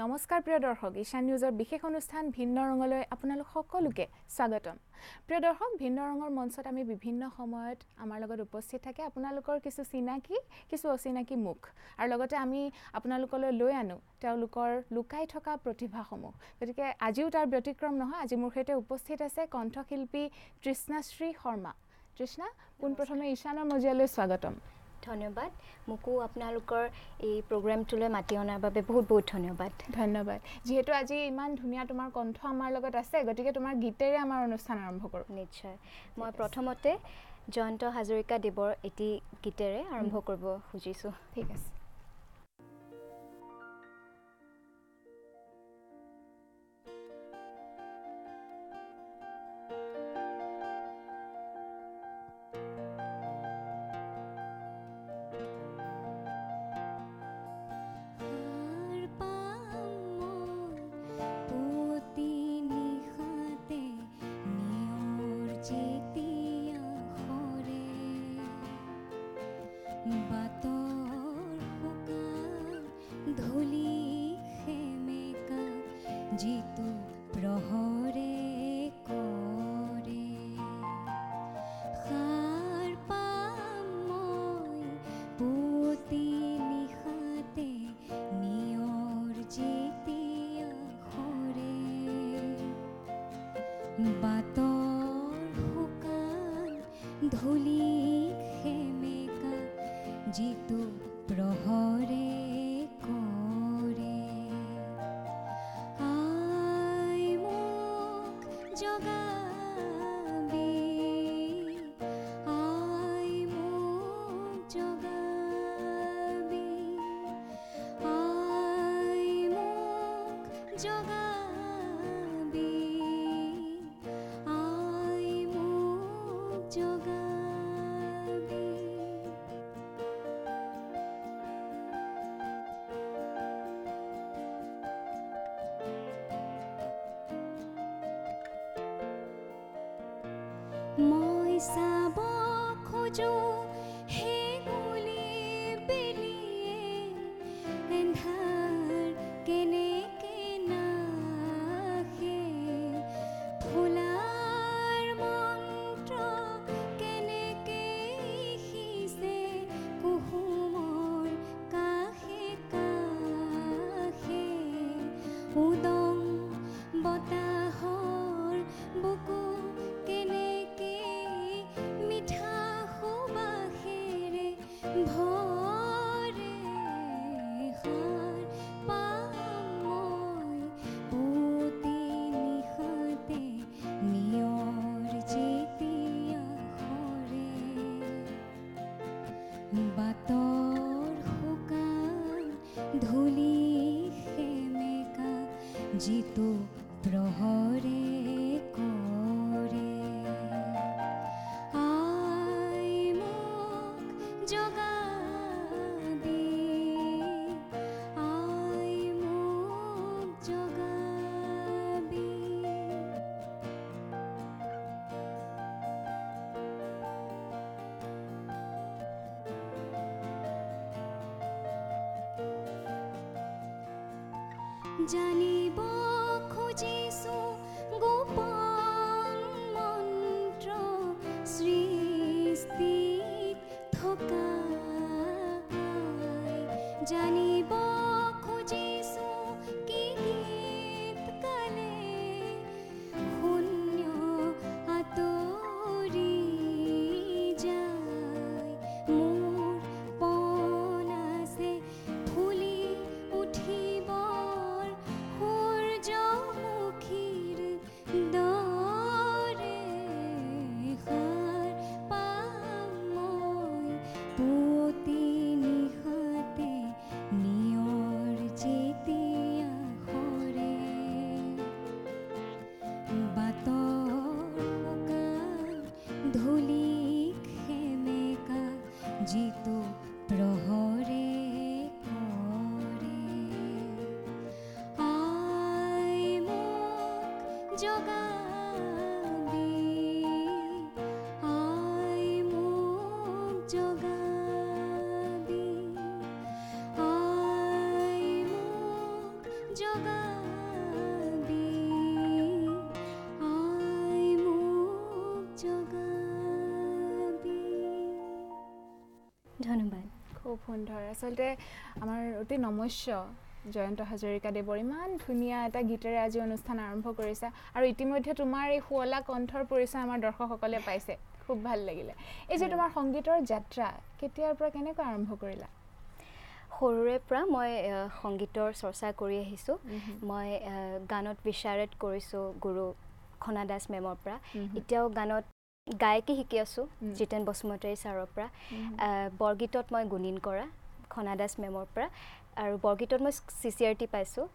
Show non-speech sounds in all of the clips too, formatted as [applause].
নমস্কাৰ প্ৰিয় দৰ্শক ঈশান নিউজৰ বিশেষ অনুষ্ঠান ভিন্ন ৰঙলৈ আপোনালোক সকলোকে স্বাগতম। প্ৰিয় দৰ্শক ভিন্ন ৰঙৰ মঞ্চত আমি বিভিন্ন সময়ত আমাৰ লগত উপস্থিত থাকে আপোনালোকৰ কিছু চিনাকি কিছু অচিনাকি মুখ। আৰু লগতে আমি আপোনালোকলৈ লৈ আনো তেওঁলোকৰ লুকাই থকা প্ৰতিভাসমূহ। গতিকে আজিও তাৰ ব্যতিক্ৰম নহয় আজি মোৰ সৈতে উপস্থিত আছে কণ্ঠশিল্পী তৃষ্ণাশ্ৰী শৰ্মা। তৃষ্ণা পোনপ্ৰথমে ঈশানৰ মজিয়ালৈ স্বাগতম। ধন্যবাদ। মোকো আপোনালোকৰ এই প্ৰগ্ৰেমটোলৈ মাতি অনাৰ বাবে বহুত বহুত ধন্যবাদ। ধন্যবাদ। যিহেতু আজি ইমান ধুনীয়া তোমাৰ কণ্ঠ আমাৰ লগত আছে গতিকে তোমাৰ গীতেৰে আমাৰ অনুষ্ঠান আৰম্ভ কৰোঁ। নিশ্চয়। মই প্ৰথমতে জয়ন্ত হাজৰিকা দেৱৰ এটি গীতেৰে আৰম্ভ কৰিব খুজিছোঁ। ঠিক আছে। রঞ্জিত প্রহরে জগাবি আই মোক জগাবি আই মোক জগাবি আই মোক জগাবি 爱撒把苦衷。যিটো প্ৰহৰে জানিব খুজিছো গোপন bendito. ধন্যবাদ। খুব সুন্দৰ। আচলতে আমাৰ অতি নমস্য জয়ন্ত হাজৰিকাদেৱৰ ইমান ধুনীয়া এটা গীতেৰে আজি অনুষ্ঠান আৰম্ভ কৰিছা। আৰু ইতিমধ্যে তোমাৰ এই শুৱলা কণ্ঠৰ পৰিচয় আমাৰ দৰ্শকসকলে পাইছে। খুব ভাল লাগিলে। এই যে তোমাৰ সংগীতৰ যাত্ৰা কেতিয়াৰ পৰা কেনেকৈ আৰম্ভ কৰিলা? সৰুৰে পৰা মই সংগীতৰ চৰ্চা কৰি আহিছোঁ। মই গানত বিচাৰেট কৰিছোঁ গুৰু খনা দাস মেমৰ পৰা. এতিয়াও গানত গায়কী শিকি আছোঁ. জিতেন বসুমতাৰী ছাৰৰ পৰা। বৰগীতত মই গুণীন কৰা খনা দাস মেমৰ পৰা। আৰু বৰগীতত মই চি চি আৰ টি পাইছোঁ.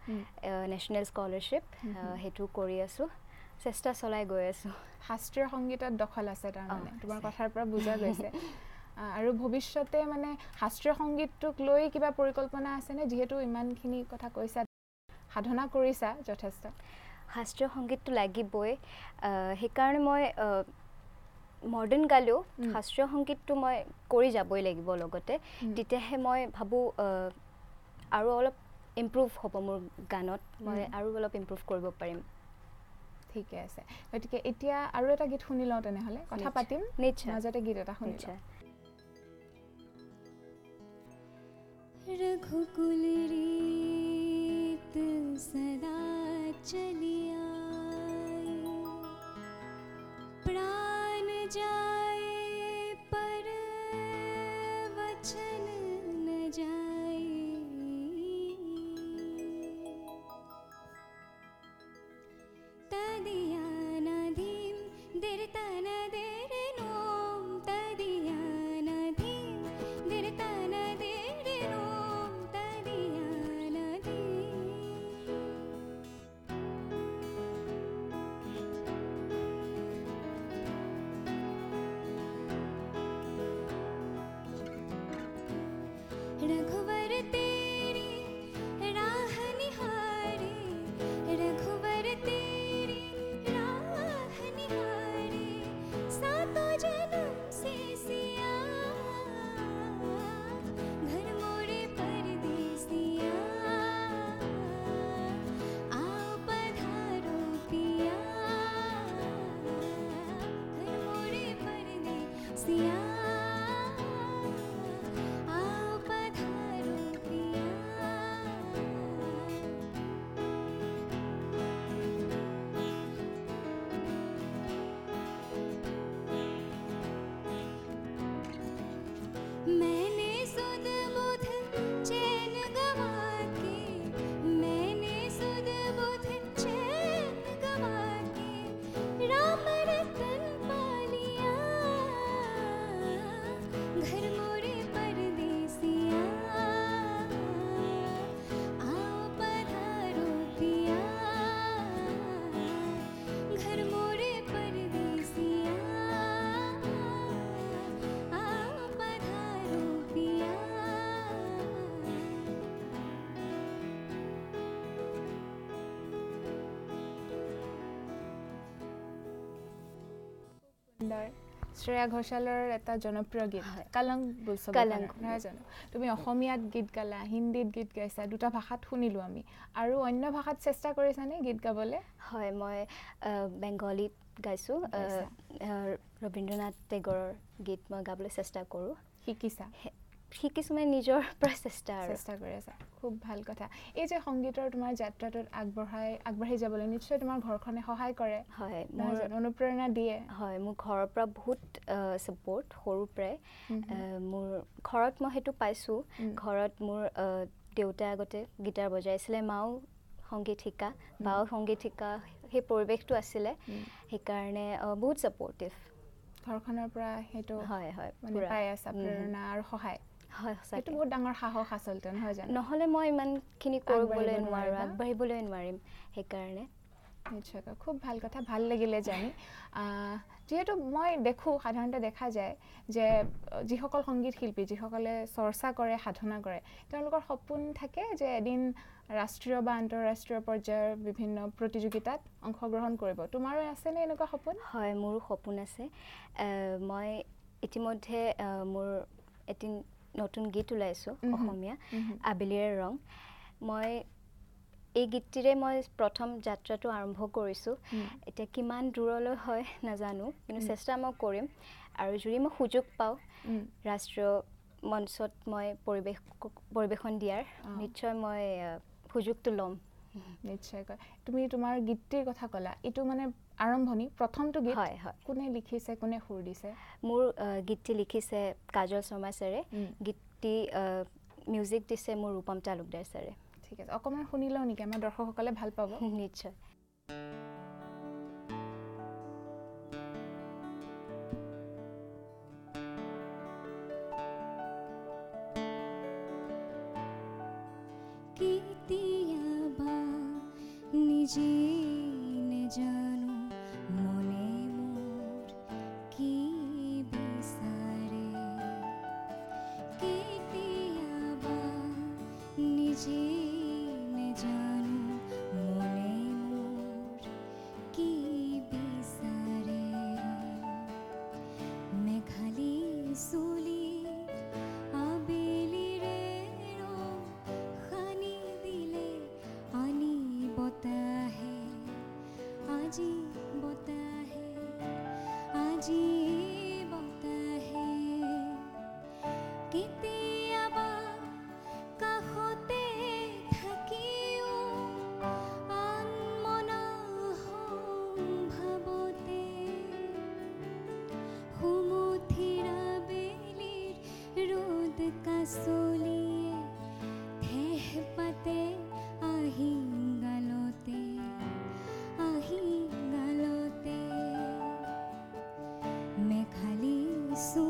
National scholarship. সেইটো কৰি আছোঁ চেষ্টা চলাই গৈ আছোঁ। শাস্ত্ৰীয় সংগীতত দখল আছে তাৰমানে তোমাৰ। কথাৰ পৰা বুজা গৈছে। [laughs] আৰু ভৱিষ্যতে মানে শাস্ত্ৰীয় সংগীতটোক লৈ কিবা পৰিকল্পনা আছেনে যিহেতু ইমানখিনি কথা কৈছা সাধনা কৰিছা যথেষ্ট। শাস্ত্ৰীয় সংগীতটো লাগিবই। সেইকাৰণে মই মডাৰ্ণ গালেও Mm. শাস্ত্ৰীয় সংগীতটো মই কৰি যাবই লাগিব লগতে Mm. তেতিয়াহে মই ভাবোঁ আহ, আৰু অলপ ইমপ্ৰুভ হ'ব মোৰ গানত মই Mm. আৰু অলপ ইমপ্ৰুভ কৰিব পাৰিম ঠিকে আছে গতিকে এতিয়া আৰু এটা গীত শুনি লওঁ তেনেহ'লে কথা নিশ্চয়। পাতিম নিশ্চয় মাজতে গীত এটা শুনি লওঁ নিশ্চয় रघुकुल रीत सदा चली সুন্দৰ। শ্ৰেয়া ঘোষালৰ এটা জনপ্ৰিয় গীত হয়। কালং কালংক। নহয় জানো? তুমি অসমীয়াত গীত গালা হিন্দীত গীত গাইছা দুটা ভাষাত শুনিলোঁ আমি। আৰু অন্য ভাষাত চেষ্টা কৰিছানে গীত গাবলৈ? হয় মই বেংগলীত গাইছোঁ ৰবীন্দ্ৰনাথ টেগৰৰ গীত মই গাবলৈ চেষ্টা কৰোঁ। শিকিছা? শিকিছোঁ মানে নিজৰ [laughs] পৰা চেষ্টা আৰু। চেষ্টা কৰি আছা। খুব ভাল কথা। এই যে সংগীতৰ তোমাৰ যাত্ৰাটোত আগবঢ়াই আগবাঢ়ি যাবলৈ নিশ্চয় তোমাৰ ঘৰখনে সহায় কৰে। হয় মোৰ? অনুপ্ৰেৰণা দিয়ে। হয় মোৰ ঘৰৰ পৰা বহুত ছাপৰ্ট সৰুৰ পৰাই। মোৰ ঘৰত মই সেইটো পাইছোঁ। ঘৰত মোৰ দেউতাই আগতে গীটাৰ বজাইছিলে মাও সংগীত শিকা বাও সংগীত শিকা সেই পৰিৱেশটো আছিলে। সেইকাৰণে বহুত ছাপৰ্টিভ ঘৰখনৰ পৰা সেইটো হয় হয়। পাই আছা। প্ৰেৰণা আৰু সহায়। হয় সেইটো বহুত ডাঙৰ সাহস আচলতে নহয় জানো? নহ'লে মই ইমানখিনি কৰিবলৈ নোৱাৰোঁ। আগবাঢ়িবলৈ নোৱাৰিম সেইকাৰণে। নিশ্চয়কৈ খুব ভাল কথা ভাল লাগিলে জানি। যিহেতু মই দেখোঁ সাধাৰণতে দেখা যায় যে যিসকল সংগীত শিল্পী যিসকলে চৰ্চা কৰে সাধনা কৰে তেওঁলোকৰ সপোন থাকে যে এদিন ৰাষ্ট্ৰীয় বা আন্তঃৰাষ্ট্ৰীয় পৰ্যায়ৰ বিভিন্ন প্ৰতিযোগিতাত অংশগ্ৰহণ কৰিব। তোমাৰো আছেনে এনেকুৱা সপোন? হয় মোৰো সপোন আছে। মই ইতিমধ্যে মোৰ এটি নতুন গীত ওলাইছোঁ। অসমীয়া। আবেলিৰে ৰং মই এই গীতটিৰে মই প্ৰথম যাত্ৰাটো আৰম্ভ কৰিছোঁ। এতিয়া কিমান দূৰলৈ হয় নাজানো কিন্তু। চেষ্টা মই কৰিম আৰু যদি মই সুযোগ পাওঁ। ৰাষ্ট্ৰীয় মঞ্চত মই পৰিৱেশ পৰিৱেশন দিয়াৰ। নিশ্চয় মই সুযোগটো ল'ম নিশ্চয়কৈ তুমি তোমাৰ গীতটিৰ কথা ক'লা এইটো মানে আৰম্ভণি প্ৰথমটো গীত হয় হয়। কোনে লিখিছে কোনে সুৰ দিছে? মোৰ গীতটি লিখিছে কাজল শৰ্মা ছাৰে। গীতটি মিউজিক দিছে মোৰ ৰূপম তালুকদাৰ ছাৰে। ঠিক আছে অকণমান শুনি লওঁ নেকি আমাৰ দৰ্শকসকলে ভাল পাব? [laughs] নিশ্চয়। বতাহে কেতিয়াবা কাষতে থাকিও বেলিৰ ৰ'দ কাচলিয়ে isso.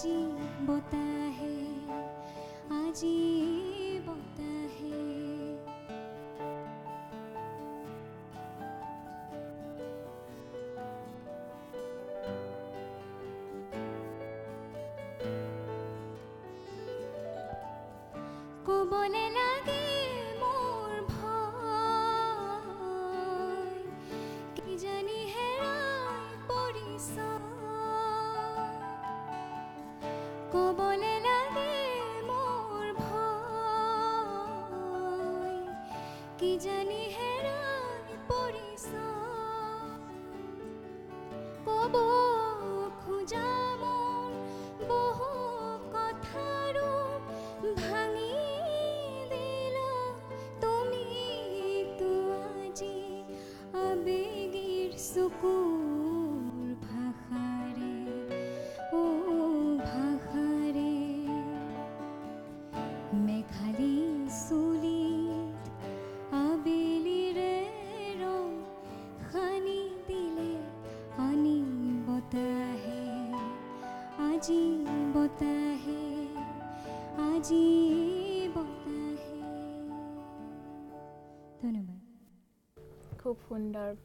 आजी बोता है आजी बोता है। को बोले ক'বলে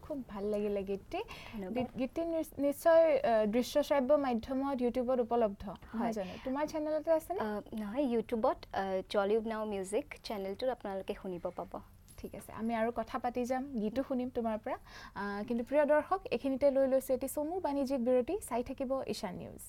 খুব ভাল লাগিলে গীতটি। গীতটি নিশ্চয় দৃশ্য শ্ৰাব্য মাধ্যমত ইউটিউবত উপলব্ধ। হয়। জানো? তোমাৰ চেনেলতে আছেনে? আহ, নহয় ইউটিউবত টলিউড নাও মিউজিক চেনেলটোত আপোনালোকে শুনিব পাব। ঠিক আছে আমি আৰু কথা পাতি যাম গীতো শুনিম তোমাৰ পৰা। কিন্তু প্ৰিয় দৰ্শক এইখিনিতে লৈ লৈছোঁ এটি চমু বাণিজ্যিক বিৰতি। চাই থাকিব ঈশান নিউজ